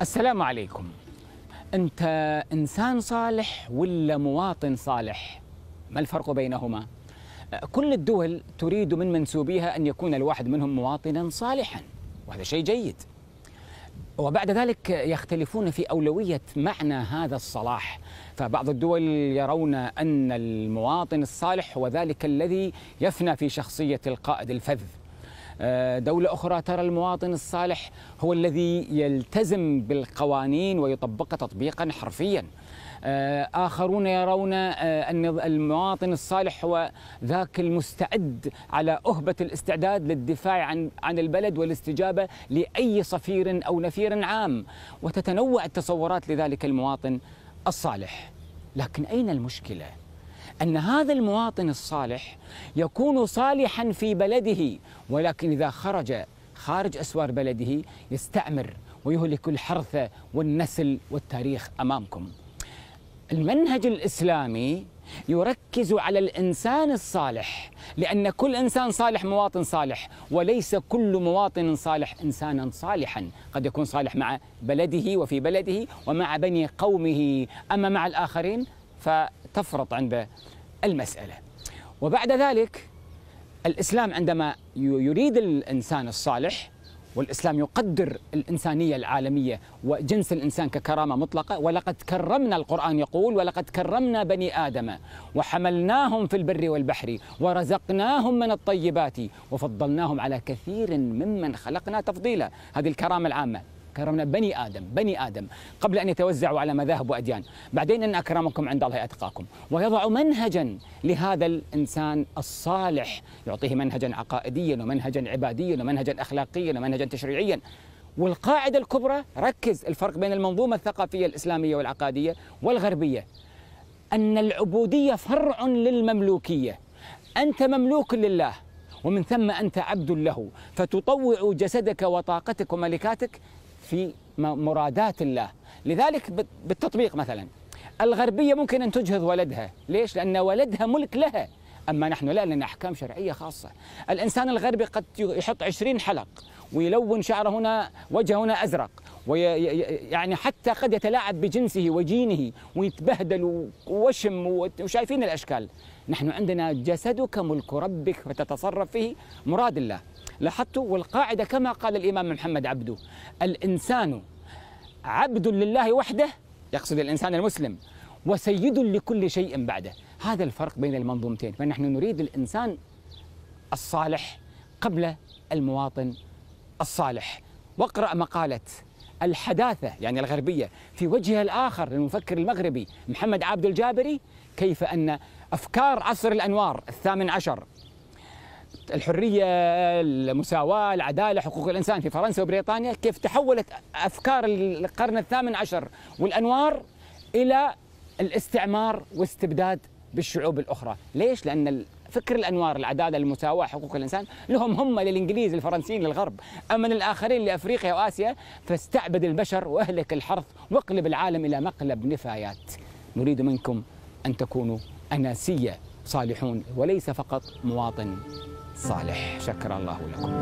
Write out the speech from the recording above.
السلام عليكم أنت إنسان صالح ولا مواطن صالح؟ ما الفرق بينهما؟ كل الدول تريد من منسوبيها أن يكون الواحد منهم مواطنا صالحا وهذا شيء جيد وبعد ذلك يختلفون في أولوية معنى هذا الصلاح فبعض الدول يرون أن المواطن الصالح هو ذلك الذي يفنى في شخصية القائد الفذ دولة أخرى ترى المواطن الصالح هو الذي يلتزم بالقوانين ويطبقها تطبيقا حرفيا. آخرون يرون أن المواطن الصالح هو ذاك المستعد على أهبة الاستعداد للدفاع عن عن البلد والاستجابة لأي صفير أو نفير عام. وتتنوع التصورات لذلك المواطن الصالح. لكن أين المشكلة؟ أن هذا المواطن الصالح يكون صالحا في بلده ولكن إذا خرج خارج أسوار بلده يستعمر ويهلك الحرث والنسل والتاريخ أمامكم. المنهج الإسلامي يركز على الإنسان الصالح لأن كل إنسان صالح مواطن صالح وليس كل مواطن صالح إنسانا صالحا. قد يكون صالح مع بلده وفي بلده ومع بني قومه. أما مع الآخرين فتفرط عند المسألة. وبعد ذلك الإسلام عندما يريد الإنسان الصالح والإسلام يقدر الإنسانية العالمية وجنس الإنسان ككرامة مطلقة ولقد كرمنا القرآن يقول ولقد كرمنا بني آدم وحملناهم في البر والبحر ورزقناهم من الطيبات وفضلناهم على كثير ممن خلقنا تفضيلا. هذه الكرامة العامة. كرمنا بني آدم بني آدم قبل أن يتوزعوا على مذاهب وأديان. بعدين أن أكرمكم عند الله أتقاكم. ويضع منهجا لهذا الإنسان الصالح. يعطيه منهجا عقائديا ومنهجا عباديا ومنهجا أخلاقيا ومنهجا تشريعيا. والقاعدة الكبرى ركز الفرق بين المنظومة الثقافية الإسلامية والعقادية والغربية. أن العبودية فرع للمملوكية. أنت مملوك لله ومن ثم أنت عبد له. فتطوع جسدك وطاقتك وملكاتك في مرادات الله. لذلك بالتطبيق مثلا الغربية ممكن أن تجهض ولدها. ليش؟ لأن ولدها ملك لها. أما نحن لا لنا أحكام شرعية خاصة. الإنسان الغربي قد يحط عشرين حلق ويلون شعره هنا وجهه هنا أزرق. ويعني حتى قد يتلاعب بجنسه وجينه ويتبهدل ووشم وشايفين الأشكال. نحن عندنا جسدك ملك ربك فتتصرف فيه مراد الله. لاحظتوا والقاعدة كما قال الإمام محمد عبده الإنسان عبد لله وحده يقصد الإنسان المسلم وسيد لكل شيء بعده. هذا الفرق بين المنظومتين. فنحن نريد الإنسان الصالح قبل المواطن الصالح. واقرأ مقالة الحداثة يعني الغربية في وجهها الآخر للمفكر المغربي محمد عابد الجابري كيف أن أفكار عصر الأنوار الثامن عشر الحرية المساواة العدالة حقوق الإنسان في فرنسا وبريطانيا كيف تحولت أفكار القرن الثامن عشر والأنوار إلى الاستعمار واستبداد بالشعوب الأخرى ليش؟ لأن فكر الأنوار العداله المساواة حقوق الإنسان لهم هم للإنجليز الفرنسيين للغرب. أما الاخرين لأفريقيا وآسيا فاستعبد البشر وأهلك الحرث واقلب العالم إلى مقلب نفايات. نريد منكم أن تكونوا أناسية صالحون وليس فقط مواطن صالح. شكر الله لكم.